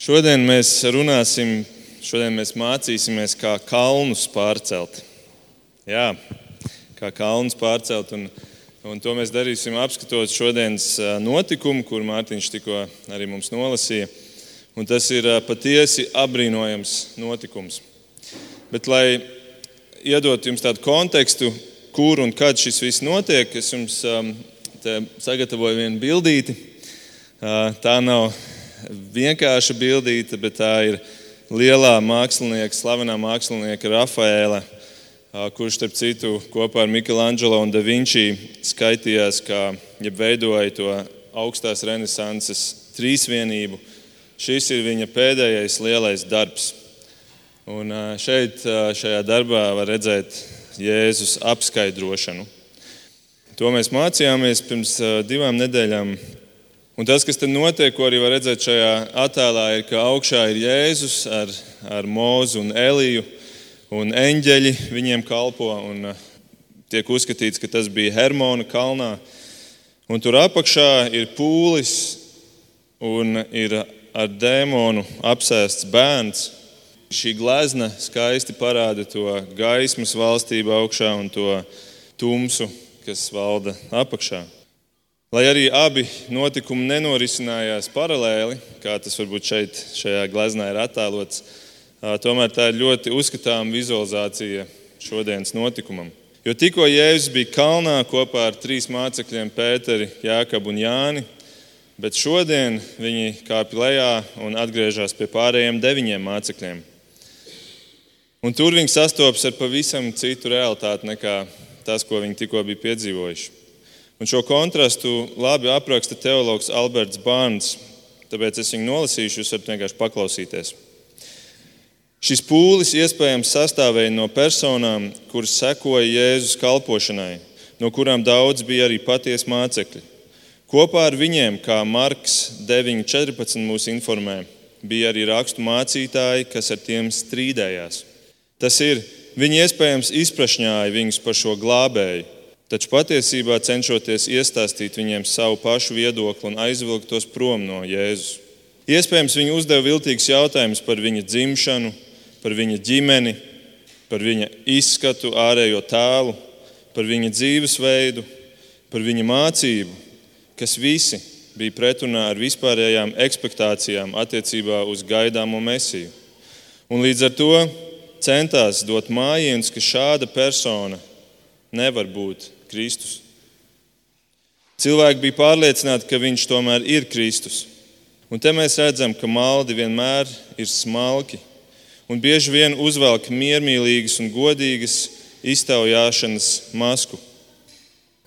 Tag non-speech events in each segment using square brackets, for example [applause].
Šodien mēs runāsim, šodien mēs mācīsimies, kā kalnus pārcelt. Jā, kā kalnus pārcelt. Un, un to mēs darīsim apskatot šodienas notikumu, kur Mārtiņš tikko arī mums nolasīja. Un tas ir patiesi apbrīnojams notikums. Bet, lai iedot jums tādu kontekstu, kur un kad šis viss notiek, es jums sagatavoju vienu bildīti. Tā nav vienkārša bildīte, bet tā ir lielā mākslinieka, slavenā mākslinieka Rafaela, kurš, starp citu, kopā ar Michelangelo un Da Vinci skaitījās, kā ja veidoja to augstās renesanses trīsvienību. Šis ir viņa pēdējais lielais darbs. Un šeit, šajā darbā, var redzēt Jēzus apskaidrošanu. To mēs mācījāmies pirms divām nedēļām Un tas, kas tur notiek, ko arī var redzēt šajā attēlā, ir, ka augšā ir Jēzus ar, ar mūzu un Eliju, un eņģeļi viņiem kalpo. Un, uh, tiek uzskatīts, ka tas bija Hermona kalnā. Un tur apakšā ir pūlis un ir ar dēmonu apsēsts bērns. Šī glezna skaisti parāda to gaismas valstību augšā un to tumsu, kas valda apakšā. Lai arī abi notikumi nenorisinājās paralēli, kā tas varbūt šeit, šajā gleznā ir attēlots, tomēr tā ir ļoti uzskatāma vizualizācija šodienas notikumam. Jo tikko Jēzus bija kalnā kopā ar trīs mācekļiem, Pēteri, Jāekabu un Jāni, bet šodien viņi kāpj lejā un atgriežas pie pārējiem deviņiem mācekļiem. Un tur viņi sastopas ar pavisam citu realitāti nekā tas, ko viņi tikko bija piedzīvojuši. Un šo kontrastu labi apraksta teologs Alberts Bārns, tāpēc es viņu nolasīšu, jūs varat vienkārši paklausīties. Šis pūlis iespējams sastāvēja no personām, kuras sekoja Jēzus kalpošanai, no kurām daudz bija arī patiesi mācekļi. Kopā ar viņiem, kā Marks 9.14 mūs informē, bija arī rakstu mācītāji, kas ar tiem strīdējās. Tas ir, viņi iespējams izprašņāja viņus par šo glābēju, taču patiesībā cenšoties iestāstīt viņiem savu pašu viedokli un aizvilkt tos prom no Jēzus. Iespējams, viņi uzdeva viltīgus jautājumus par viņa dzimšanu, par viņa ģimeni, par viņa izskatu, ārējo tēlu, par viņa dzīvesveidu, par viņa mācību, kas visi bija pretrunā ar vispārējām expectācijām attiecībā uz gaidāmo mesiju. Un līdz ar to centās dot mājienus, ka šāda persona nevar būt Kristus. Cilvēki bija pārliecināti, ka viņš tomēr ir Kristus. Un te mēs redzam, ka maldi vienmēr ir smalki un bieži vien uzvelk miermīlīgas un godīgas iztaujāšanas masku.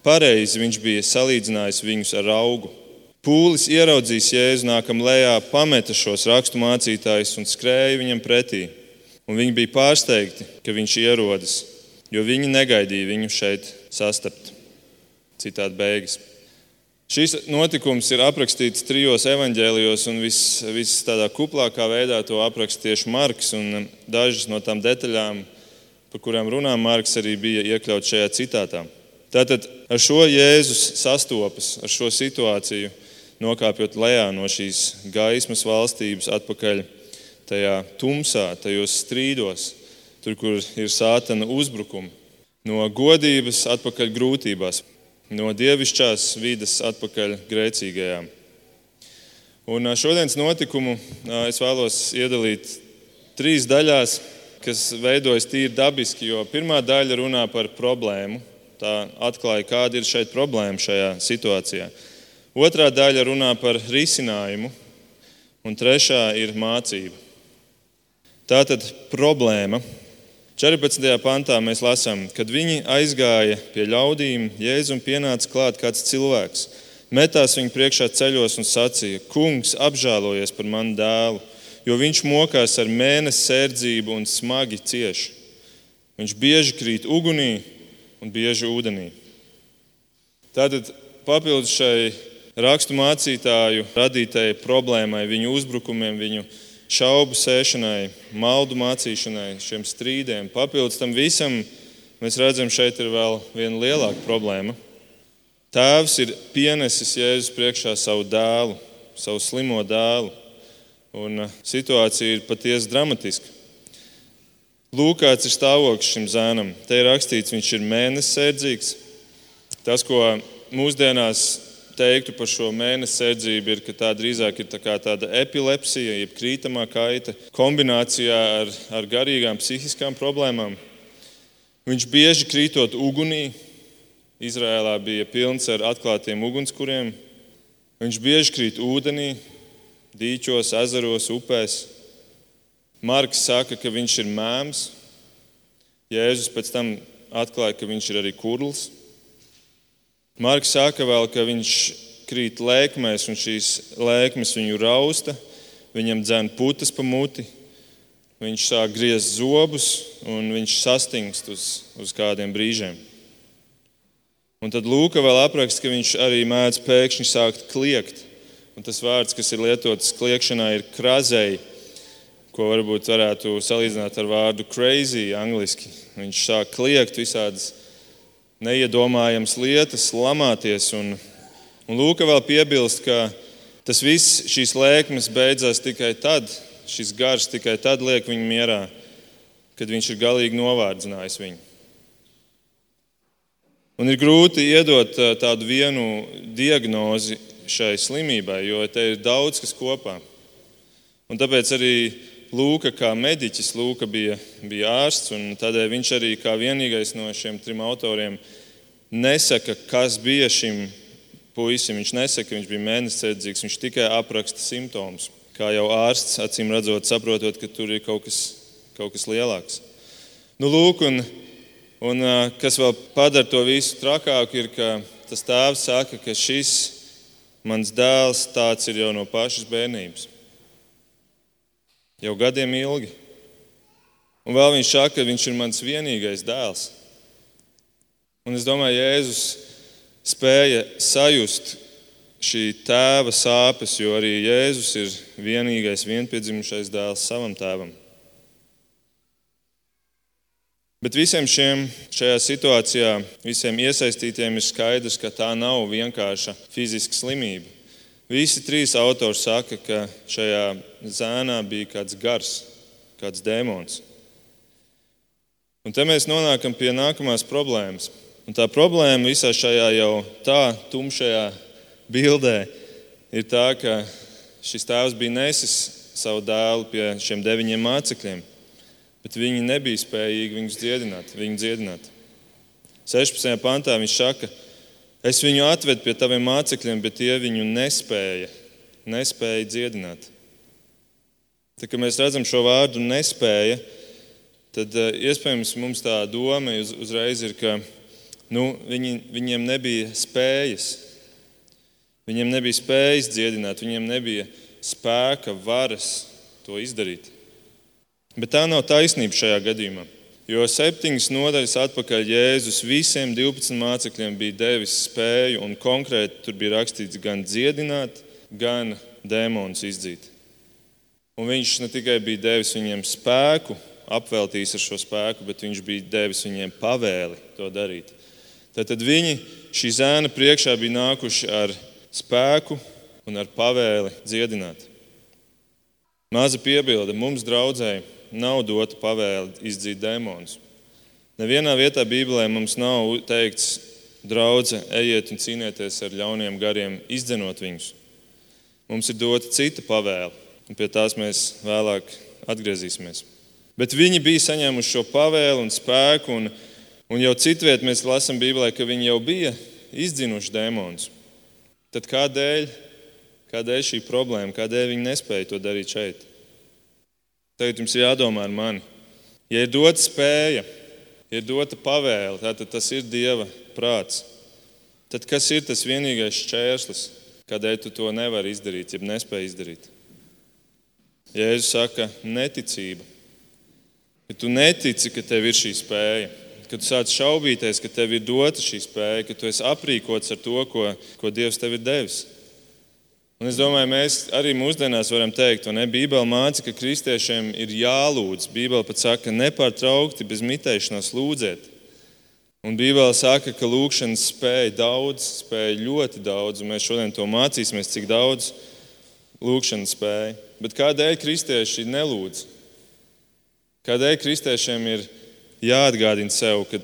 Pareizi viņš bija salīdzinājis viņus ar augu. Pūlis ieraudzījis Jēzu nākam lejā, pameta šos rakstu mācītājus un skrēja viņam pretī. Un viņi bija pārsteigti, ka viņš ierodas, jo viņi negaidīja viņu šeit sastapt. Citādi beigas. Šis notikums ir aprakstīts trijos evaņģēlijos, un viss vis tādā kuplākā veidā to apraksta tieši Marks. Dažas no tām detaļām, par kurām runā Marks, arī bija iekļauts šajā citātā. Tātad ar šo Jēzus sastopas, ar šo situāciju, nokāpjot lejā no šīs gaismas valstības atpakaļ tajā tumsā, tajos strīdos, tur, kur ir sātana uzbrukumi no godības atpakaļ grūtībās, no dievišķās vidas atpakaļ grēcīgajām. Un šodienas notikumu es vēlos iedalīt trīs daļās, kas veidojas tīri dabiski, jo pirmā daļa runā par problēmu. Tā atklāja, kāda ir šeit problēma šajā situācijā. Otrā daļa runā par risinājumu, un trešā ir mācība. Tātad problēma 14. pantā mēs lasām, kad viņi aizgāja pie ļaudīm, Jēzum pienāca klāt kāds cilvēks, metās viņu priekšā ceļos un sacīja: Kungs, apžēlojies par manu dēlu, jo viņš mokās ar mēnesi sērdzību un smagi cieš. Viņš bieži krīt ugunī un bieži ūdenī. Tātad papildus šai rakstu mācītāju radītajai problēmai, viņu uzbrukumiem, viņu uzbrukumiem šaubu sēšanai, maldu mācīšanai, šiem strīdiem. Papildus tam visam mēs redzam, šeit ir vēl viena lielāka problēma. Tēvs ir pienesis Jēzus priekšā savu dēlu, savu slimo dēlu. Un situācija ir patiesi dramatiska. Lūk, kāds ir stāvoklis šim zēnam. Te ir rakstīts, viņš ir mēnesis sēdzīgs. Tas, ko mūsdienās teiktu par šo mēnesi sēdzību, ir, ka tā drīzāk ir tā tāda epilepsija, jeb krītamā kaita, kombinācijā ar, ar garīgām, psihiskām problēmām. Viņš bieži krītot ugunī, Izrēlā bija pilns ar atklātiem ugunskuriem. Viņš bieži krīt ūdenī, dīķos, ezeros, upēs. Marks saka, ka viņš ir mēms. Jēzus pēc tam atklāja, ka viņš ir arī kurls. Marks saka vēl, ka viņš krīt lēkmēs, un šīs lēkmes viņu rausta, viņam dzēn putas pa muti, viņš sāk griezt zobus, un viņš sastingst uz, uz kādiem brīžiem. Un tad Lūka vēl apraksta, ka viņš arī mēdz pēkšņi sākt kliegt. Un tas vārds, kas ir lietots kliegšanā, ir krazēji ko varbūt varētu salīdzināt ar vārdu crazy angļuiski. Viņš sāk kliegt visādas neiedomājamas lietas, lamāties. Un, un Lūka vēl piebilst, ka tas viss, šīs lēkmes beidzās tikai tad, šis gars tikai tad liek viņu mierā, kad viņš ir galīgi novārdzinājis viņu. Un ir grūti iedot tādu vienu diagnozi šai slimībai, jo te ir daudz kas kopā. Un tāpēc arī Lūka kā mediķis, Lūka bija, bija ārsts, un tādēļ viņš arī kā vienīgais no šiem trim autoriem nesaka, kas bija šim puisim. Viņš nesaka, ka viņš bija mēnescēdzīgs, viņš tikai apraksta simptomus. Kā jau ārsts, acīm redzot, saprotot, ka tur ir kaut kas, kaut kas lielāks. Nu, lūk, un, un kas vēl padara to visu trakāku, ir, ka tas tēvs saka, ka šis mans dēls tāds ir jau no pašas bērnības jau gadiem ilgi. Un vēl viņš saka, ka viņš ir mans vienīgais dēls. Un es domāju, Jēzus spēja sajust šī tēva sāpes, jo arī Jēzus ir vienīgais vienpiedzimušais dēls savam tēvam. Bet visiem šiem šajā situācijā, visiem iesaistītiem ir skaidrs, ka tā nav vienkārša fiziska slimība. Visi trīs autori saka, ka šajā zēnā bija kāds gars, kāds dēmons. Un te mēs nonākam pie nākamās problēmas. Un tā problēma visā šajā jau tā tumšajā bildē ir tā, ka šis tēvs bija nesis savu dēlu pie šiem deviņiem mācekļiem, bet viņi nebija spējīgi viņus dziedināt. Viņu dziedināt. 16. pantā viņš saka, ka Es viņu atvedu pie taviem mācekļiem, bet tie viņu nespēja, nespēja dziedināt. Tā kā mēs redzam šo vārdu nespēja, tad eh, iespējams mums tā doma uz, uzreiz ir, ka nu, viņi, viņiem nebija spējas. Viņiem nebija spējas dziedināt, viņiem nebija spēka, varas to izdarīt. Bet tā nav taisnība šajā gadījumā. Jo septiņas nodaļas atpakaļ Jēzus visiem 12 mācekļiem bija devis spēju, un konkrēti tur bija rakstīts gan dziedināt, gan dēmonus izdzīt. Un viņš ne tikai bija devis viņiem spēku, apveltījis ar šo spēku, bet viņš bija devis viņiem pavēli to darīt. Tad viņi šī zēna priekšā bija nākuši ar spēku un ar pavēli dziedināt. Maza piebilde mums draudzēji nav dota pavēle izdzīt dēmonus. Nevienā vietā Bībelē mums nav teikts, draudzē, ejiet un cīnieties ar ļauniem gariem, izdzenot viņus. Mums ir dota cita pavēle, un pie tās mēs vēlāk atgriezīsimies. Bet viņi bija saņēmuši šo pavēlu un spēku, un, un jau citviet mēs lasām Bībelē, ka viņi jau bija izdzinuši dēmonus. Tad kādēļ, kādēļ šī problēma, kādēļ viņi nespēja to darīt šeit? Tagad jums ir jādomā ar mani. Ja ir dota spēja, ir dota pavēle, tad tas ir Dieva prāts. Tad kas ir tas vienīgais šķērslis, kādēļ tu to nevari izdarīt, ja nespēji izdarīt? Jēzus saka, neticība. Ka tu netici, ka tev ir šī spēja, ka tu sāc šaubīties, ka tev ir dota šī spēja, ka tu esi aprīkots ar to, ko, ko Dievs tev ir devis. Un es domāju, mēs arī mūsdienās varam teikt, ka Bībele māca, ka kristiešiem ir jālūdz. Bībele pat saka, nepārtraukti bez mitēšanās lūdziet. Un Bībele saka, ka lūkšanas spēja daudz, spēja ļoti daudz, un mēs šodien to mācīsimies, cik daudz lūkšanas spēja. Bet kādēļ kristieši nelūdz? Kādēļ kristiešiem ir jāatgādina sev, ka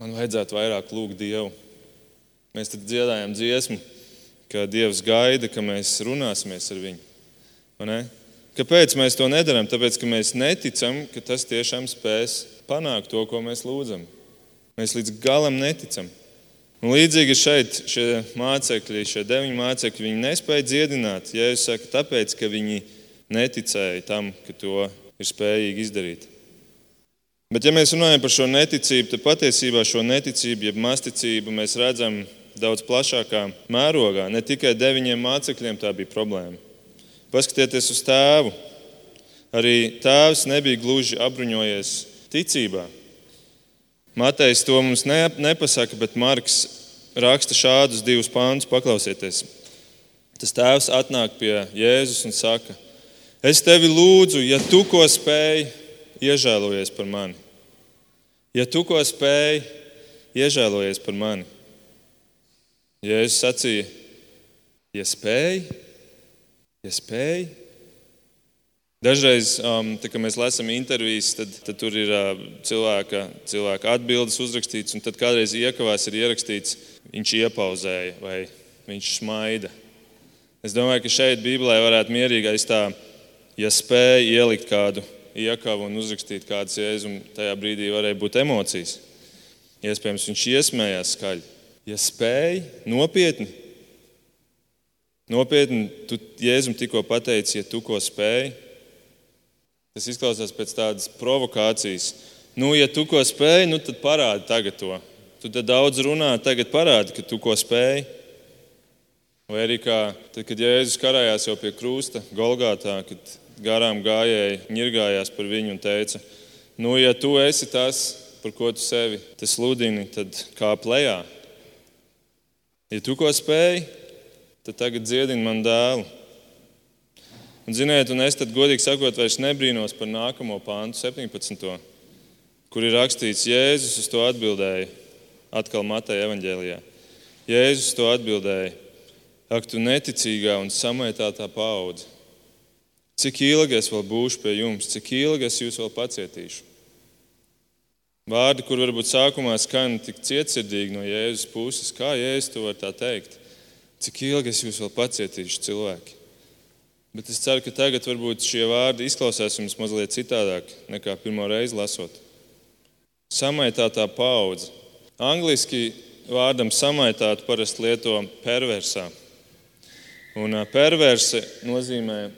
man vajadzētu vairāk lūgt Dievu? Mēs tad dziedājām dziesmu, ka Dievs gaida, ka mēs runāsimies ar viņu. Kāpēc mēs to nedarām? Tāpēc, ka mēs neticam, ka tas tiešām spēs panākt to, ko mēs lūdzam. Mēs līdz galam neticam. Un līdzīgi šeit šie mācekļi, šie deviņi mācekļi, viņi nespēja dziedināt. Ja es saku, tāpēc, ka viņi neticēja tam, ka to ir spējīgi izdarīt. Bet, ja mēs runājam par šo neticību, tad patiesībā šo neticību, jeb masticību, mēs redzam daudz plašākā mērogā. Ne tikai deviņiem mācekļiem tā bija problēma. Paskatieties uz tēvu. Arī tēvs nebija gluži apbruņojies ticībā. Matejs to mums nepasaka, bet Marks raksta šādus divus pānus. Paklausieties. Tas tēvs atnāk pie Jēzus un saka: Es tevi lūdzu, ja tu ko spēj, iežēlojies par mani. Ja tu ko spēj, iežēlojies par mani. Jēzus sacīja, ja spēj, ja spēj, Dažreiz, um, tā, kad mēs lasām intervijas, tad, tad tur ir uh, cilvēka, cilvēka atbildes uzrakstīts, un tad kādreiz iekavās ir ierakstīts, viņš iepauzēja vai viņš smaida. Es domāju, ka šeit Bībelē varētu mierīgi aiz tā, ja spēja ielikt kādu iekavu un uzrakstīt kādas jēzus, tajā brīdī varēja būt emocijas. Iespējams, viņš iesmējās skaļi. Ja spēja nopietni, nopietni, tu Jēzum tikko pateici, ja tu ko spēji, Tas izklausās pēc tādas provokācijas. Nu, ja tu ko spēj, nu, tad parādi tagad to. Tu te daudz runā, tagad parādi, ka tu ko spēj. Vai arī kā tad, kad Jēzus karājās jau pie krusta, Golgātā, kad garām gājēji ņirgājās par viņu un teica, nu, ja tu esi tas, par ko tu sevi sludini, tad kā plējā. Ja tu ko spēj, tad tagad dziedini man dēlu. Un, ziniet, un es tad, godīgi sakot, vairs nebrīnos par nākamo pāntu, 17. kur ir rakstīts, Jēzus uz to atbildēja, atkal Mateja evaņģēlijā. Jēzus to atbildēja, ak, tu neticīgā un samaitātā paudze. Cik ilgi es vēl būšu pie jums, cik ilgi es jūs vēl pacietīšu? Vārdi, kur varbūt sākumā skan tik cietsirdīgi no Jēzus puses, kā Jēzus to var tā teikt? Cik ilgi es jūs vēl pacietīšu, cilvēki? Bet es ceru, ka tagad varbūt šie vārdi izklausās jums mazliet citādāk nekā pirmo reizi lasot. Samaitātā paudze. Angliski vārdam samaitāt parasti lieto perversā. Un perverse nozīmē,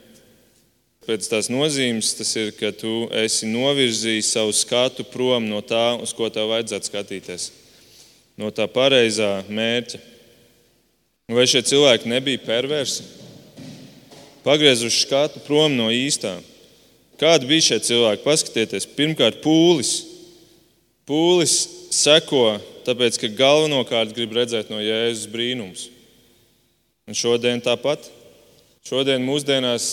pēc tās nozīmes, tas ir, ka tu esi novirzījis savu skatu prom no tā, uz ko tev vajadzētu skatīties. No tā pareizā mērķa. Vai šie cilvēki nebija perversi? pagriezuši skatu prom no īstā. Kādi bija šie cilvēki? Paskatieties, pirmkārt, pūlis. Pūlis seko, tāpēc ka galvenokārt grib redzēt no Jēzus brīnums. Un šodien tāpat. Šodien mūsdienās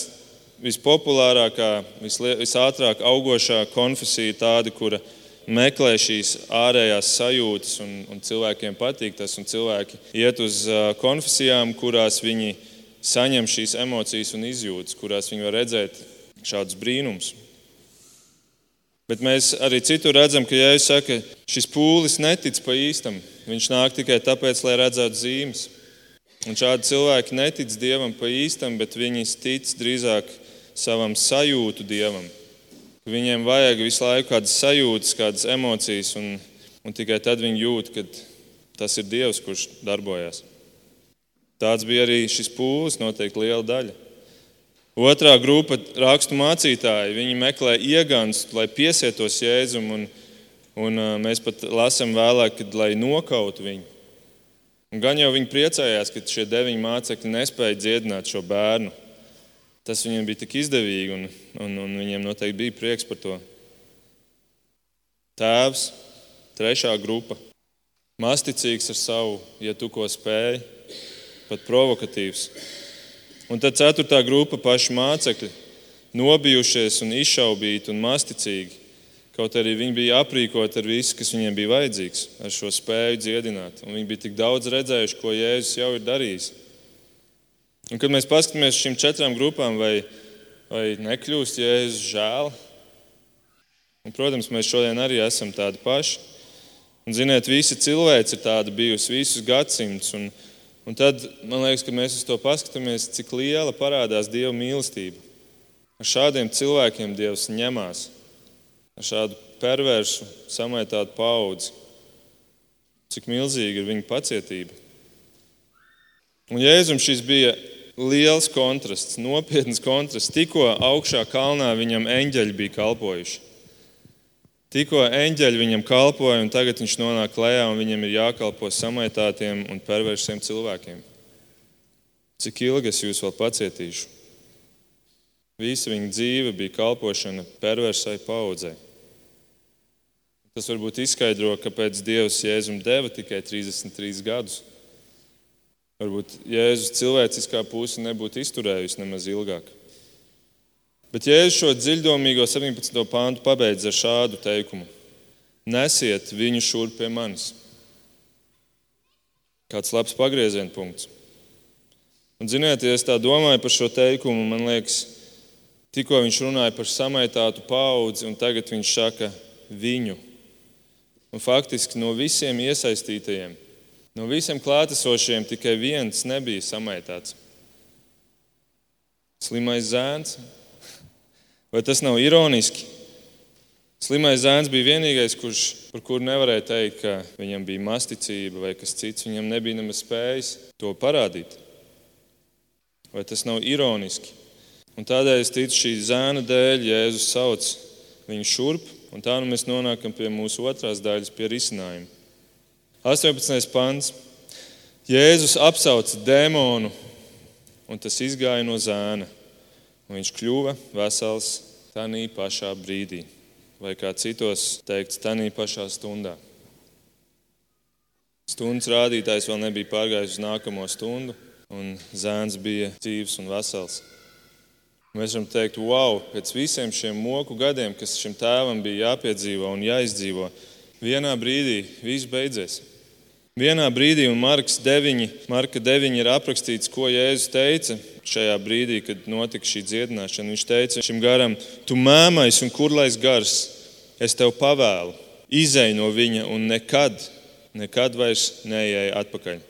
vispopulārākā, visātrāk augošā konfesija tāda, kura meklē šīs ārējās sajūtas, un, un cilvēkiem patīk tas. Cilvēki iet uz konfesijām, kurās viņi saņem šīs emocijas un izjūtas, kurās viņi var redzēt šādus brīnumus. Bet mēs arī citur redzam, ka Jēzus saka, šis pūlis netic pa īstam. Viņš nāk tikai tāpēc, lai redzētu zīmes. Un šādi cilvēki netic Dievam pa īstam, bet viņi tic drīzāk savam sajūtu Dievam. Viņiem vajag visu laiku kādas sajūtas, kādas emocijas, un, un tikai tad viņi jūt, ka tas ir Dievs, kurš darbojas. Tāds bija arī šis pūlis, noteikti liela daļa. Otrā grupa rakstu mācītāji, viņi meklē ieganstu, lai piesietos Jēzum, un, un mēs pat lasām vēlāk, kad, lai nokautu viņu. Un gan jau viņi priecājās, ka šie deviņi mācekļi nespēja dziedināt šo bērnu. Tas viņiem bija tik izdevīgi, un, un, un viņiem noteikti bija prieks par to. Tēvs, trešā grupa, masticīgs ar savu, ja tu ko spēj, pat provokatīvs. Un tad ceturtā grupa paši mācekļi, nobijušies un izšaubīti un masticīgi. Kaut arī viņi bija aprīkoti ar visu, kas viņiem bija vajadzīgs, ar šo spēju dziedināt. Un viņi bija tik daudz redzējuši, ko Jēzus jau ir darījis. Un, kad mēs paskatāmies uz šīm četrām grupām, vai, vai nekļūst Jēzus žēl? Un, protams, mēs šodien arī esam tādi paši. Un, ziniet, visi cilvēci ir tādi bijusi visus gadsimtus. Un, un tad man liekas, ka mēs uz to paskatāmies, cik liela parādās Dieva mīlestība. Ar šādiem cilvēkiem Dievs ņemās, ar šādu perversu, samaitātu paudzi. Cik milzīga ir viņa pacietība. Un Jēzum šis bija liels kontrasts, nopietns kontrasts. Tikko augšā kalnā viņam eņģeļi bija kalpojuši. Tikko eņģeļi viņam kalpoja, un tagad viņš nonāk lejā, un viņam ir jākalpo samaitātiem un perversiem cilvēkiem. Cik ilgi es jūs vēl pacietīšu? Visa viņa dzīve bija kalpošana perversai paudzei. Tas varbūt izskaidro, kāpēc Dievs Jēzum deva tikai 33 gadus. Varbūt Jēzus cilvēciskā puse nebūtu izturējusi nemaz ilgāk. Bet Jēzus šo dziļdomīgo 17. pāntu pabeidz ar šādu teikumu: Nesiet viņu šurp pie manis. Kāds labs pagrieziena punkts. Un, ziniet, ja es tā domāju par šo teikumu, man liekas, tikko viņš runāja par samaitātu paudzi, un tagad viņš saka viņu. Un faktiski no visiem iesaistītajiem No visiem klātesošiem tikai viens nebija samaitāts. Slimais zēns. Vai tas nav ironiski? Slimais zēns bija vienīgais, kurš, par kuru nevarēja teikt, ka viņam bija masticība vai kas cits. Viņam nebija nemaz spējis to parādīt. Vai tas nav ironiski? Un tādēļ es ticu šī zēna dēļ, Jēzus sauc viņu šurp, un tā nu mēs nonākam pie mūsu otrās daļas, pie risinājuma. 18. pants. Jēzus apsauca dēmonu, un tas izgāja no zēna. Viņš kļuva vesels tajā pašā brīdī, vai kā citos teikts, tajā pašā stundā. Stundas rādītājs vēl nebija pārgājis uz nākamo stundu, un zēns bija dzīves un vesels. Mēs varam teikt, wow, pēc visiem šiem moku gadiem, kas šim tēvam bija jāpiedzīvo un jāizdzīvo, vienā brīdī viss beidzies. Vienā brīdī, un Marks 9, Marka 9 ir aprakstīts, ko Jēzus teica šajā brīdī, kad notika šī dziedināšana. Viņš teica šim garam, tu mēmais un kurlais gars, es tev pavēlu, izēj no viņa un nekad, nekad vairs neieej atpakaļ.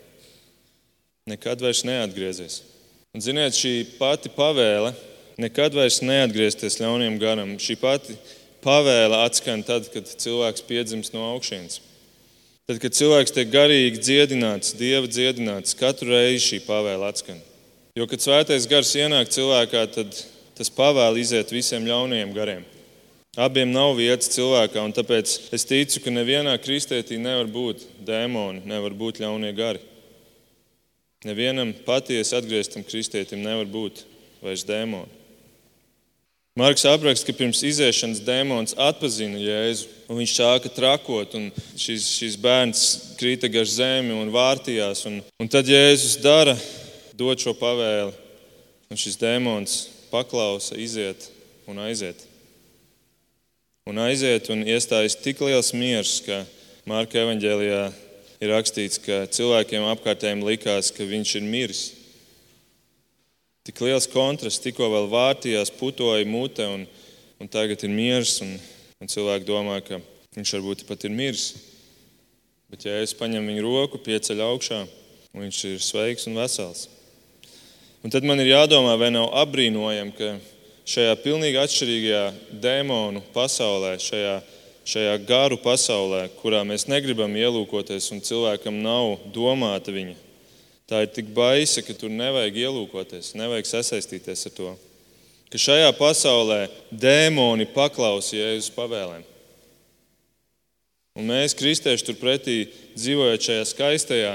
Nekad vairs neatgriezies. Un, ziniet, šī pati pavēle, nekad vairs neatgriezties ļauniem garam, šī pati pavēle atskan tad, kad cilvēks piedzimst no augšas. Tad, kad cilvēks tiek garīgi dziedināts, dieva dziedināts, katru reizi šī pavēle atskan. Jo, kad svētais gars ienāk cilvēkā, tad tas pavēle iziet visiem ļaunajiem gariem. Abiem nav vietas cilvēkā, un tāpēc es ticu, ka nevienā kristietī nevar būt dēmoni, nevar būt ļaunie gari. Nevienam patiesi atgrieztam kristietim nevar būt vairs dēmoni. Marks apraksta, ka pirms iziešanas dēmons atpazina Jēzu, un viņš sāka trakot, un šis, šis bērns krita gar zemi un vārtījās. Un, un tad Jēzus dara, dod šo pavēli, un šis dēmons paklausa, iziet un aiziet. Un aiziet un iestājas tik liels miers, ka Marka evanģēlijā ir rakstīts, ka cilvēkiem apkārtējiem likās, ka viņš ir miris. Tik liels kontrasts, tikko vēl vārtījās, putoja mute, un, un tagad ir miers. Un, un cilvēki domā, ka viņš varbūt pat ir miris. Bet, ja es paņemu viņu roku, pieceļu augšā, viņš ir sveiks un vesels. Un tad man ir jādomā, vai nav apbrīnojami, ka šajā pilnīgi atšķirīgajā demonu pasaulē, šajā, šajā garu pasaulē, kurā mēs negribam ielūkoties un cilvēkam nav domāta viņa Tā ir tik baisa, ka tur nevajag ielūkoties, nevajag sasaistīties ar to. Ka šajā pasaulē dēmoni paklausa Jēzus pavēlēm. Un mēs, kristieši, turpretī dzīvojot šajā skaistajā,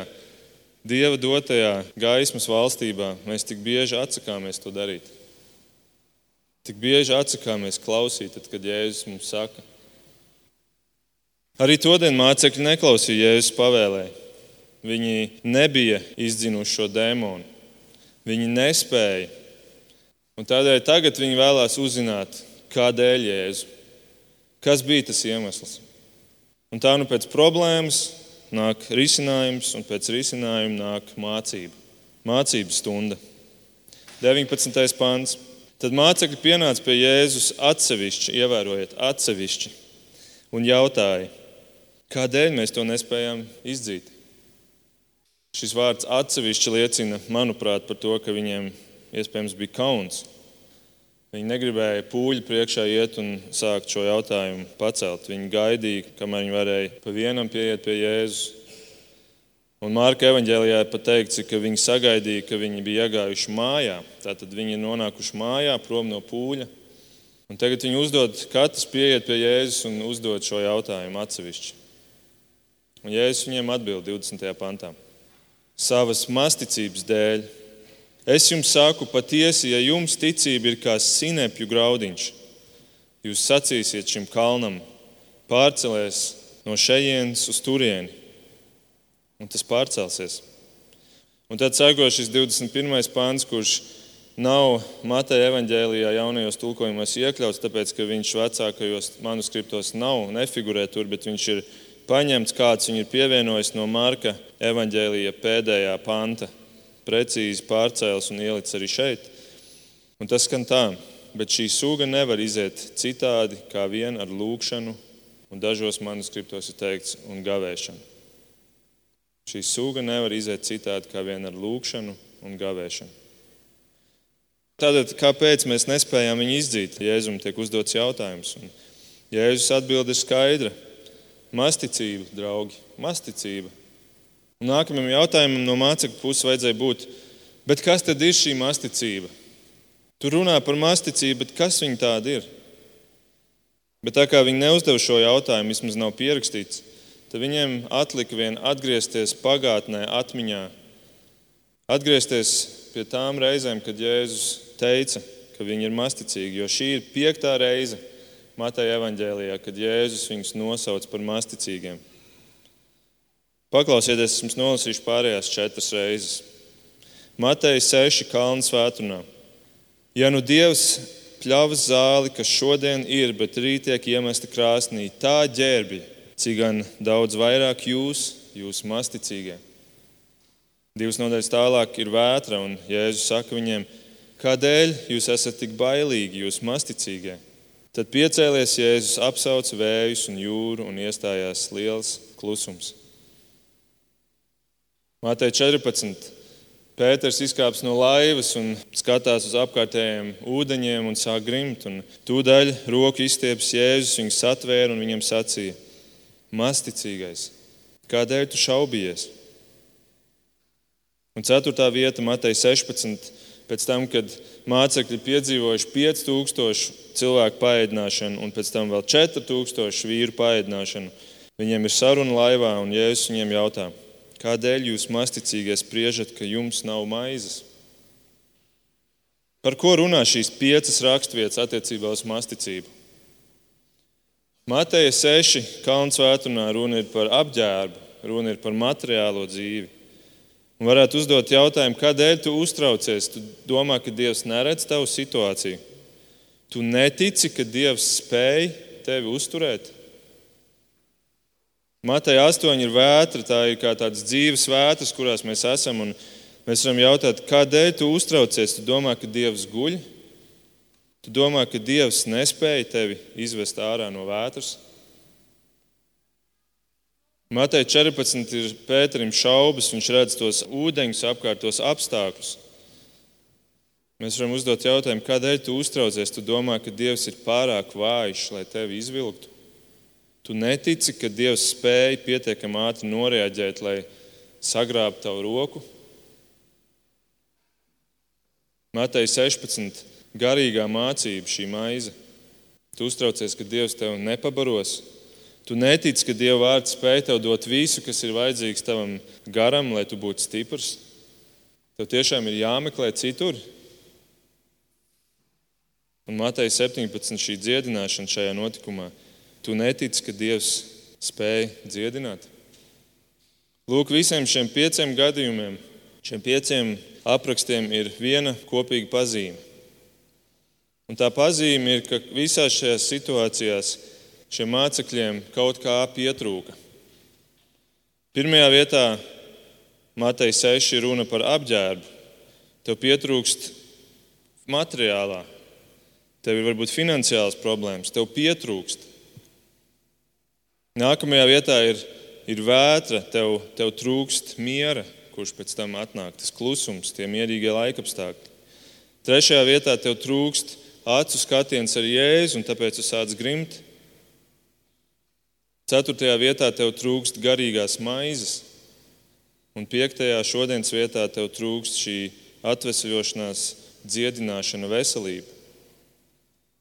Dieva dotajā gaismas valstībā, mēs tik bieži atsakāmies to darīt. Tik bieži atsakāmies klausīt, tad, kad Jēzus mums saka. Arī to dienu mācekļi neklausīja Jēzus pavēlēju. Viņi nebija izdzinuši šo dēmonu. Viņi nespēja. Un tādēļ tagad viņi vēlās uzzināt, kādēļ Jēzu. Kas bija tas iemesls? Un tā nu pēc problēmas nāk risinājums, un pēc risinājuma nāk mācība. Mācības stunda. 19. pāns. Tad mācekļi pienāca pie Jēzus atsevišķi, ievērojiet, atsevišķi, un jautāja, kādēļ mēs to nespējām izdzīt. Šis vārds atsevišķi liecina, manuprāt, par to, ka viņiem iespējams bija kauns. Viņi negribēja pūļi priekšā iet un sākt šo jautājumu pacelt. Viņi gaidīja, kamēr viņi varēja pa vienam pieiet pie Jēzus. Un Mārka evanģēlijā ir pateikts, ka viņi sagaidīja, ka viņi bija iegājuši mājā. Tātad viņi ir nonākuši mājā, prom no pūļa. Un tagad viņi uzdod, katrs pieiet pie Jēzus un uzdod šo jautājumu atsevišķi. Un Jēzus viņiem atbild 20. pantā. Savas masticības dēļ es jums saku patiesi, ja jums ticība ir kā sinepju graudiņš, jūs sacīsiet šim kalnam, pārcelēs no šejienes uz turieni, un tas pārcelsies. Un tad seko šis 21. pāns, kurš nav Mateja evanģēlijā jaunajos tulkojumos iekļauts, tāpēc ka viņš vecākajos manuskriptos nav, nefigurē tur, bet viņš ir paņemts, kāds viņu ir pievienojis no Marka evanģēlija pēdējā panta, precīzi pārcēlis un ielicis arī šeit. Un tas skan tā, bet šī suga nevar iziet citādi kā vien ar lūgšanu, un dažos manuskriptos ir teikts, un gavēšanu. Šī suga nevar iziet citādi kā vien ar lūgšanu un gavēšanu. Tātad, kāpēc mēs nespējām viņu izdzīt? Jēzum tiek uzdots jautājums. Un Jēzus atbild ir skaidra. Masticība, draugi, masticība. Un nākamajam jautājumam no mācekļa puses vajadzēja būt, kas tad ir šī masticība? Tur runā par masticību, bet kas viņa tāda ir? Bet tā kā viņi neuzdeva šo jautājumu, vismaz nav pierakstīts, tad viņiem atlika vien atgriezties pagātnē, atmiņā, atgriezties pie tām reizēm, kad Jēzus teica, ka viņi ir masticīgi, jo šī ir piektā reize Mateja evaņģēlijā, kad Jēzus viņus nosauc par masticīgiem. Paklausieties, es jums nolasīšu pārējās četras reizes. Mateja 6. Kalnu svētdienā. Ja nu Dievs pļavas zāli, kas šodien ir, bet rīt tiek iemesta krāsnī, tā ģērbja, cik gan daudz vairāk jūs, jūs masticīgie. Divas nodaļas tālāk ir vētra, un Jēzus saka viņiem, Kādēļ jūs esat tik bailīgi, jūs masticīgie? Tad piecēlies Jēzus, apsauca vējus un jūru un iestājās liels klusums. Mātei 14. Pēters izkāps no laivas un skatās uz apkārtējiem ūdeņiem un sāk grimt. Tūdaļ roku izstieps Jēzus, viņu satvēra un viņam sacīja: Masticīgais, kādēļ tu šaubies? Un ceturtā vieta, Matei 16 pēc tam, kad mācekļi piedzīvojuši 5000 cilvēku paēdināšanu un pēc tam vēl 4000 vīru paēdināšanu, viņiem ir saruna laivā un Jēzus viņiem jautā, kādēļ jūs masticīgie spriežat, ka jums nav maizes? Par ko runā šīs piecas raksturvietas attiecībā uz masticību? Mateja 6. Kalnu svētdienā runa ir par apģērbu, runa ir par materiālo dzīvi. Un varētu uzdot jautājumu, kādēļ tu uztraucies? Tu domā, ka Dievs neredz tavu situāciju. Tu netici, ka Dievs spēj tevi uzturēt. Mateja 8 ir vētra, tā ir kā tādas dzīves vētras, kurās mēs esam. Mēs varam jautāt, kādēļ tu uztraucies? Tu domā, ka Dievs guļ? Tu domā, ka Dievs nespēja tevi izvest ārā no vētras? Mateja 14 ir Pēterim šaubas, viņš redz tos ūdeņus apkārt, tos apstākļus. Mēs varam uzdot jautājumu, kādēļ tu uztraucies? Tu domā, ka Dievs ir pārāk vājš, lai tevi izvilktu. Tu netici, ka Dievs spēja pietiekami ātri noreaģēt, lai sagrābtu tavu roku. Mateja 16. garīgā mācība, šī maize. Tu uztraucies, ka Dievs tevi nepabaros, Tu netici, ka Dieva vārds spēj tev dot visu, kas ir vajadzīgs tavam garam, lai tu būtu stiprs. Tev tiešām ir jāmeklē citur. Un Mateja 17. šī dziedināšana šajā notikumā. Tu netici, ka Dievs spēj dziedināt. Lūk, visiem šiem pieciem gadījumiem, šiem pieciem aprakstiem ir viena kopīga pazīme. Un tā pazīme ir, ka visās šajās situācijās šiem mācekļiem kaut kā pietrūka. Pirmajā vietā Mateja 6 ir runa par apģērbu. Tev pietrūkst materiālā, tev ir varbūt finansiāls problēmas, tev pietrūkst. Nākamajā vietā ir, ir vētra, tev, tev trūkst miera, kurš pēc tam atnāk, tas klusums, tie mierīgie laikapstākļi. Trešajā vietā tev trūkst acu skatiens ar jēzu, un tāpēc tu sāc grimt. Ceturtajā vietā tev trūkst garīgās maizes, un piektajā šodienas vietā tev trūkst šī atvesļošanās, dziedināšana, veselība.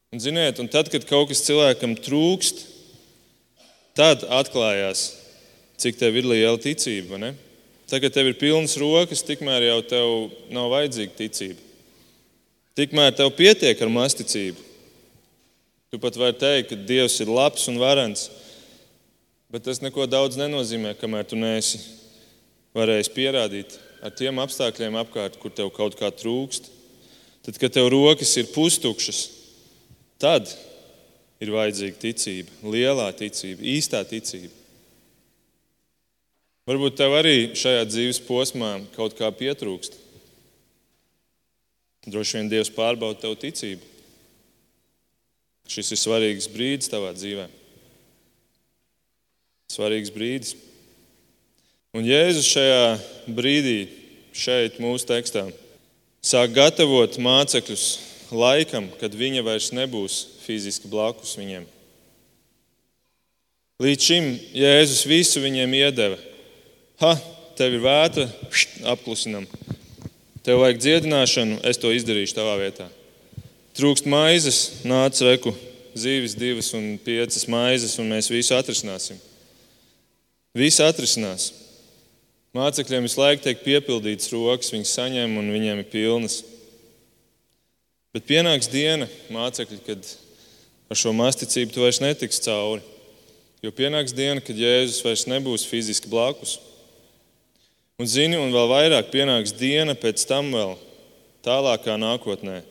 Un, ziniet, un tad, kad kaut kas cilvēkam trūkst, tad atklājās, cik tev ir liela ticība. Ne? Tagad tev ir pilnas rokas, tikmēr jau tev nav vajadzīga ticība. Tikmēr tev pietiek ar masticību. Tu pat vari teikt, ka Dievs ir labs un varants, bet tas neko daudz nenozīmē, kamēr tu neesi varējis pierādīt ar tiem apstākļiem apkārt, kur tev kaut kā trūkst. Tad, kad tev rokas ir pustukšas, tad ir vajadzīga ticība, lielā ticība, īstā ticība. Varbūt tev arī šajā dzīves posmā kaut kā pietrūkst. Droši vien Dievs pārbauda tavu ticību. Šis ir svarīgs brīdis tavā dzīvē. Svarīgs brīdis. Un Jēzus šajā brīdī, šeit mūsu tekstā, sāk gatavot mācekļus laikam, kad viņa vairs nebūs fiziski blakus viņiem. Līdz šim Jēzus visu viņiem iedeva Ha, tev ir vētra, apklusinam. Tev vajag dziedināšanu, es to izdarīšu tavā vietā. Trūkst maizes, nāc reku, zīves divas un piecas maizes, un mēs visu atrisināsim. Viss atrisinās. Mācekļiem visu laiku tiek piepildīts rokas, viņi saņem un viņiem ir pilnas. Bet pienāks diena, mācekļi, kad ar šo masticību tu vairs netiks cauri. Jo pienāks diena, kad Jēzus vairs nebūs fiziski blakus. Un zini, un vēl vairāk pienāks diena pēc tam vēl tālākā nākotnē,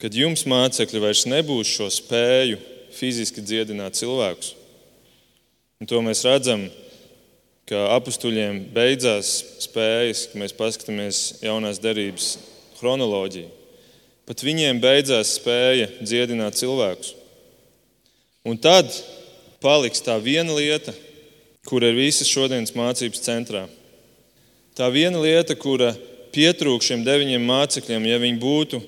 kad jums mācekļi vairs nebūs šo spēju fiziski dziedināt cilvēkus. Un to mēs redzam, ka apstuļiem beidzās spējas, kad mēs paskatāmies jaunās derības chronoloģiju. Pat viņiem beidzās spēja dziedināt cilvēkus. Un tad paliks tā viena lieta, kur ir visas šodienas mācības centrā Tā viena lieta, kura pietrūk šiem deviņiem mācekļiem, ja viņi būtu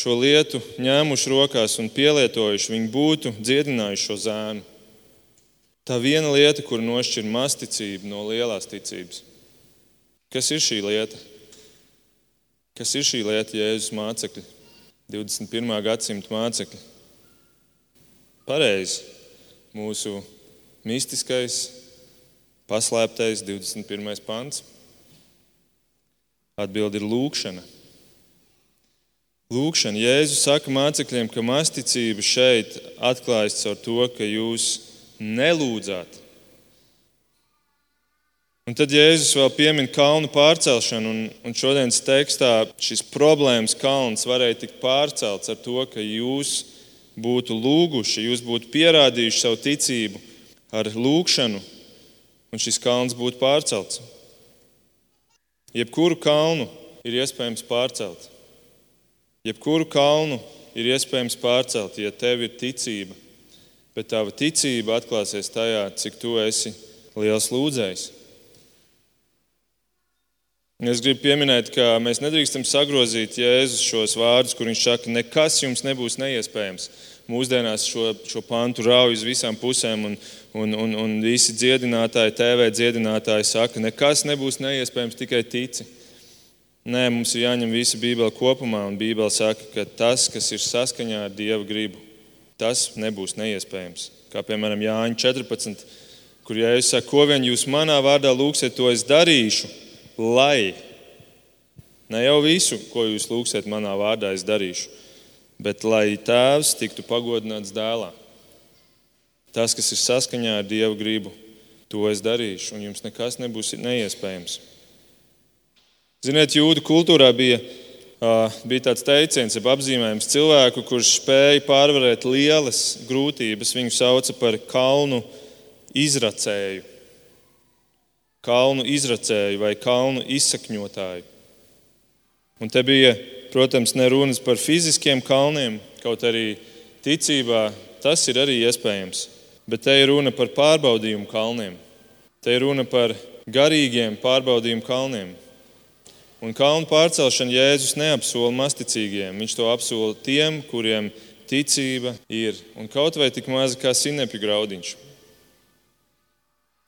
šo lietu ņēmuši rokās un pielietojuši, viņi būtu dziedinājuši šo zēnu. Tā viena lieta, kur nošķir masticību no lielās ticības. Kas ir šī lieta? Kas ir šī lieta, Jēzus mācekļi, 21. gadsimta mācekļi? Pareizi, mūsu mistiskais, paslēptais 21. pants. Atbilde ir lūkšana. Lūkšana. Jēzus saka mācekļiem, ka masticība šeit atklājas caur to, ka jūs nelūdzāt. Un tad Jēzus vēl piemin kalnu pārcelšanu, un, un šodienas tekstā šis problēmas kalns varēja tikt pārcelts ar to, ka jūs būtu lūguši, jūs būtu pierādījuši savu ticību ar lūgšanu, un šis kalns būtu pārcelts. Jebkuru kalnu ir iespējams pārcelt. Jebkuru kalnu ir iespējams pārcelt, ja tev ir ticība. Bet tava ticība atklāsies tajā, cik tu esi liels lūdzējs. Es gribu pieminēt, ka mēs nedrīkstam sagrozīt Jēzus šos vārdus, kur viņš saka, nekas jums nebūs neiespējams. Mūsdienās šo, šo pantu rauj uz visām pusēm, un, un, un, un visi dziedinātāji, TV dziedinātāji saka, nekas nebūs neiespējams, tikai tici. Nē, mums ir jāņem visa Bībele kopumā, un Bībele saka, ka tas, kas ir saskaņā ar Dieva gribu, tas nebūs neiespējams. Kā piemēram Jāņa 14, kur Jēzus saka, ko vien jūs manā vārdā lūgsiet, to es darīšu, lai ne jau visu, ko jūs lūgsiet manā vārdā, es darīšu bet lai tēvs tiktu pagodināts dēlā. Tas, kas ir saskaņā ar Dieva gribu, to es darīšu, un jums nekas nebūs neiespējams. Ziniet, jūdu kultūrā bija, bija tāds teiciens, jeb apzīmējums cilvēku, kurš spēja pārvarēt lielas grūtības. Viņu sauca par kalnu izracēju, kalnu izracēju vai kalnu izsakņotāju. Un te bija Protams, ne runas par fiziskiem kalniem, kaut arī ticībā tas ir arī iespējams. Bet te ir runa par pārbaudījumu kalniem. Te ir runa par garīgiem pārbaudījumu kalniem. Un kalnu pārcelšanu Jēzus neapsola masticīgiem. Viņš to apsola tiem, kuriem ticība ir. Un kaut vai tik maza kā sinepju graudiņš.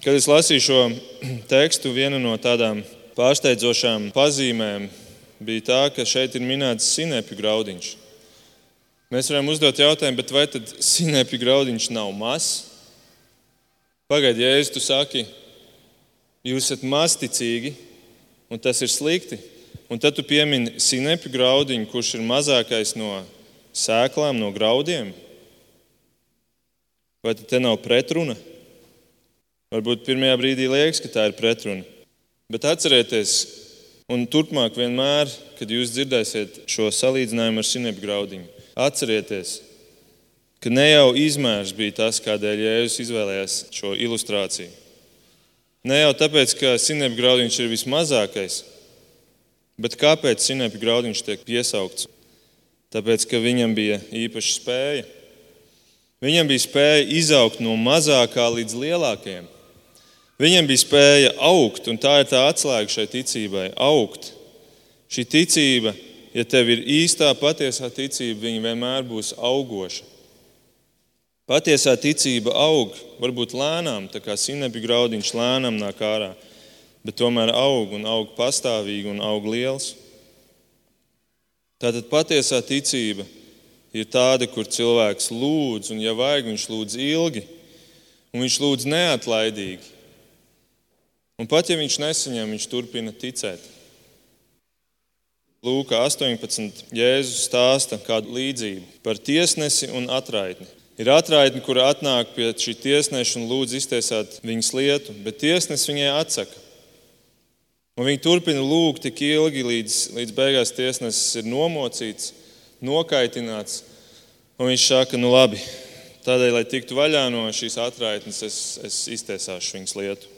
Kad es lasīju šo [clears throat] tekstu, viena no tādām pārsteidzošām pazīmēm bija tā, ka šeit ir minēts sinepju graudiņš. Mēs varam uzdot jautājumu, vai tad sinepju graudiņš nav mazs? Pagaidiet, es tu saki, jūs esat masticīgi, un tas ir slikti. Un tad tu piemini sinepju graudiņu, kurš ir mazākais no sēklām, no graudiem. Vai te nav pretruna? Varbūt pirmajā brīdī liekas, ka tā ir pretruna. Bet atcerieties, un turpmāk vienmēr, kad jūs dzirdēsiet šo salīdzinājumu ar sinepju graudiņu, atcerieties, ka ne jau izmērs bija tas, kādēļ Jēzus izvēlējās šo ilustrāciju. Ne jau tāpēc, ka sinepju graudiņš ir vismazākais, bet kāpēc sinepju graudiņš tiek piesaukts? Tāpēc, ka viņam bija īpaša spēja. Viņam bija spēja izaugt no mazākā līdz lielākajam. Viņam bija spēja augt, un tā ir tā atslēga šai ticībai - augt. Šī ticība, ja tev ir īstā, patiesā ticība, viņa vienmēr būs augoša. Patiesā ticība aug, varbūt lēnām, tā kā sinepju graudiņš lēnām nāk ārā, bet tomēr aug un aug pastāvīgi un aug liels. Tātad patiesā ticība ir tāda, kur cilvēks lūdz, un, ja vajag, viņš lūdz ilgi, un viņš lūdz neatlaidīgi. Un pat ja viņš nesaņem, viņš turpina ticēt. Lūk, 18. Jēzus stāsta kādu līdzību par tiesnesi un atraitni. Ir atraitne, kur atnāk pie šī tiesneša un lūdz iztiesāt viņas lietu, bet tiesnesis viņai atsaka. Un viņi turpina lūgt tik ilgi, līdz, līdz beigās tiesnesis ir nomocīts, nokaitināts. Un viņš saka, nu labi, tādēļ, lai tiktu vaļā no šīs atraitnes, es, es iztiesāšu viņas lietu.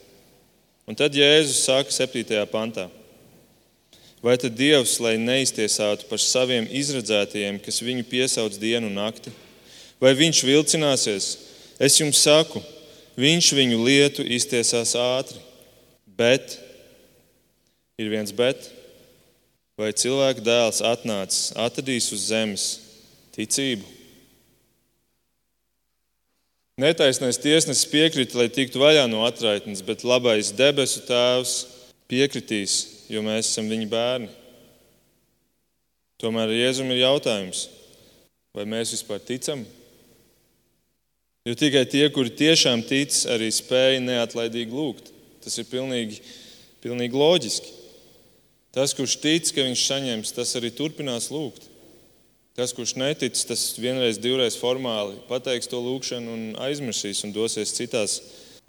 Un tad Jēzus saka 7. pantā. Vai tad Dievs, lai neiztiesātu par saviem izredzētajiem, kas viņu piesauc dienu un nakti? Vai viņš vilcināsies? Es jums saku, viņš viņu lietu iztiesās ātri. Bet ir viens bet. Vai cilvēka dēls atnācis, atradīs uz zemes ticību? Netaisnais tiesnesis piekrita, lai tiktu vaļā no atraitnes, bet labais debesu tēvs piekritīs, jo mēs esam viņa bērni. Tomēr Jēzum ir jautājums, vai mēs vispār ticam? Jo tikai tie, kuri tiešām tic, arī spēja neatlaidīgi lūgt. Tas ir pilnīgi, pilnīgi loģiski. Tas, kurš tic, ka viņš saņems, tas arī turpinās lūgt. Tas, kurš netic, tas vienreiz, divreiz formāli pateiks to lūgšanu un aizmirsīs un dosies citās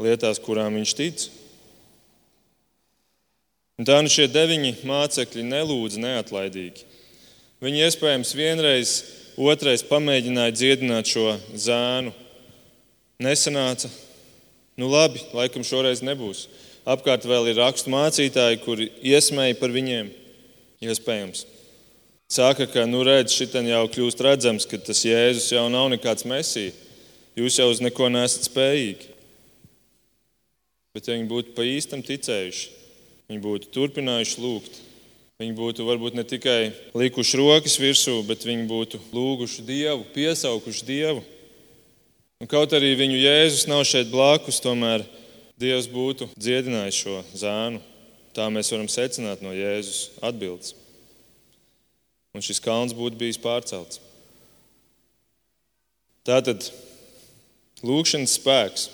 lietās, kurām viņš tic. Un tā nu šie deviņi mācekļi nelūdz neatlaidīgi. Viņi iespējams vienreiz, otrais pamēģināja dziedināt šo zēnu, nesanāca. Nu, labi, laikam šoreiz nebūs. Apkārt vēl ir rakstu mācītāji, kuri iesmēja par viņiem. Iespējams. Saka, ka, nu, redz, šitam jau kļūst redzams, ka tas Jēzus jau nav nekāds mesija. Jūs jau uz neko nesat spējīgi. Bet, ja viņi būtu pa īstam ticējuši, viņi būtu turpinājuši lūgt. Viņi būtu varbūt ne tikai likuši rokas virsū, bet viņi būtu lūguši Dievu, piesaukuši Dievu. Un kaut arī viņu Jēzus nav šeit blakus, tomēr Dievs būtu dziedinājis šo zēnu. Tā mēs varam secināt no Jēzus atbildes. Un šis kalns būtu bijis pārcelts. Tātad lūkšanas spēks,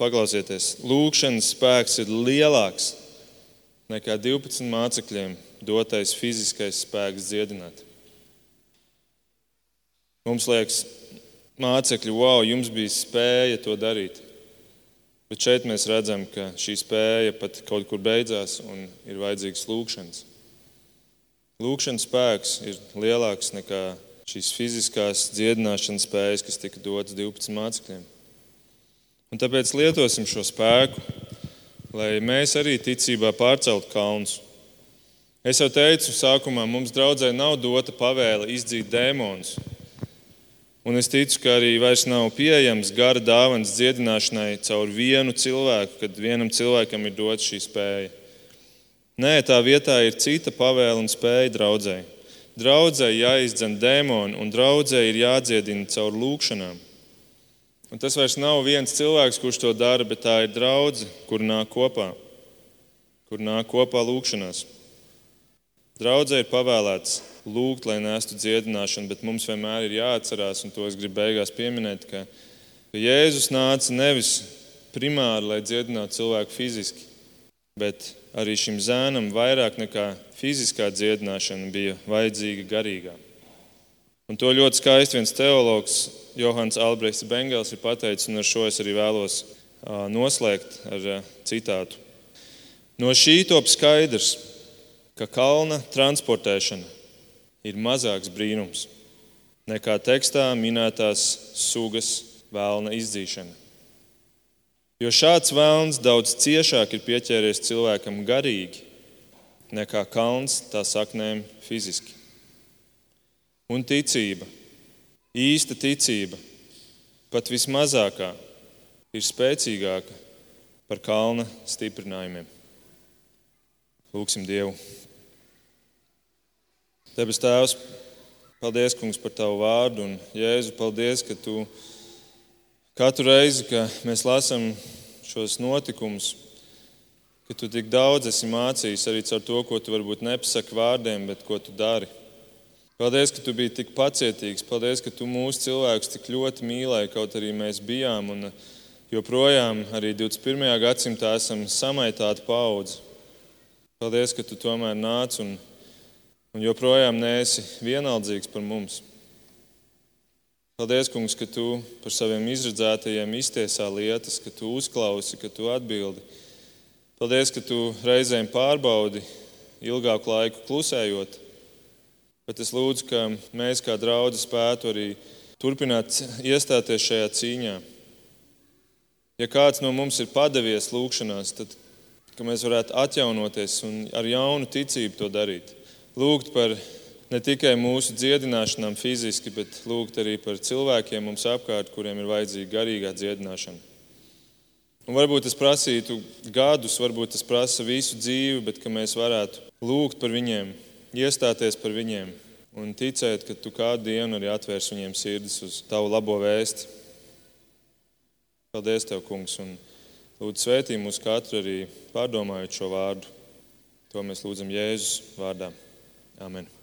paklausieties, lūkšanas spēks ir lielāks nekā 12 mācekļiem dotais fiziskais spēks dziedināt. Mums liekas, mācekļi, wow, jums bija spēja to darīt. Bet šeit mēs redzam, ka šī spēja pat kaut kur beidzās un ir vajadzīgs lūkšanas. Lūkšanas spēks ir lielāks nekā šīs fiziskās dziedināšanas spējas, kas tika dotas 12 mācekļiem. Un tāpēc lietosim šo spēku, lai mēs arī ticībā pārceltu kalnus. Es jau teicu, sākumā mums draudzē nav dota pavēle izdzīt dēmonus. Un es ticu, ka arī vairs nav pieejams gara dāvans dziedināšanai caur vienu cilvēku, kad vienam cilvēkam ir dots šī spēja. Nē, tā vietā ir cita pavēle un spēja draudzēji. Draudzēji jāizdzen dēmoni, un draudzēji ir jādziedina caur lūgšanām. Un tas vairs nav viens cilvēks, kurš to dara, bet tā ir draudzene, kur nāk kopā, kur nāk kopā lūgšanās. Draudzē ir pavēlēts lūgt, lai nestu dziedināšanu, bet mums vienmēr ir jāatcerās, un to es gribu beigās pieminēt, ka, ka Jēzus nāca nevis primāri, lai dziedinātu cilvēku fiziski, bet arī šim zēnam vairāk nekā fiziskā dziedināšana bija vajadzīga garīgā. Un to ļoti skaisti viens teologs, Johans Albrechts Bengels, ir pateicis, un ar šo es arī vēlos noslēgt ar citātu. No šī top skaidrs, ka kalna transportēšana ir mazāks brīnums nekā tekstā minētās sugas vēlna izdzīšana. Jo šāds vēlns daudz ciešāk ir pieķēries cilvēkam garīgi nekā kalns tā saknēm fiziski. Un ticība, īsta ticība, pat vismazākā, ir spēcīgāka par kalna stiprinājumiem. Lūksim Dievu! Debes Tēvs, paldies, Kungs, par Tavu vārdu. Un, Jēzu, paldies, ka Tu katru reizi, kad mēs lasām šos notikumus, ka Tu tik daudz esi mācījis arī caur to, ko Tu varbūt nepasaki vārdiem, bet ko Tu dari. Paldies, ka Tu biji tik pacietīgs. Paldies, ka Tu mūsu cilvēkus tik ļoti mīlēji, kaut arī mēs bijām. Un joprojām arī 21. gadsimtā esam samaitāta paudze. Paldies, ka Tu tomēr nāc un un joprojām neesi vienaldzīgs par mums. Paldies, Kungs, ka Tu par saviem izredzētajiem iztiesā lietas, ka Tu uzklausi, ka Tu atbildi. Paldies, ka Tu reizēm pārbaudi ilgāku laiku klusējot. Bet es lūdzu, ka mēs kā draugi spētu arī turpināt iestāties šajā cīņā. Ja kāds no mums ir padavies lūgšanās, tad mēs varētu atjaunoties un ar jaunu ticību to darīt lūgt par ne tikai mūsu dziedināšanām fiziski, bet lūgt arī par cilvēkiem mums apkārt, kuriem ir vajadzīga garīgā dziedināšana. Un varbūt tas prasītu gadus, varbūt tas prasa visu dzīvi, bet mēs varētu lūgt par viņiem, iestāties par viņiem un ticēt, ka tu kādu dienu arī atvērs viņiem sirdis uz tavu labo vēsti. Paldies, Tev, Kungs, un lūdzu svētī mūs katru arī pārdomājot šo vārdu. To mēs lūdzam Jēzus vārdā. Amen.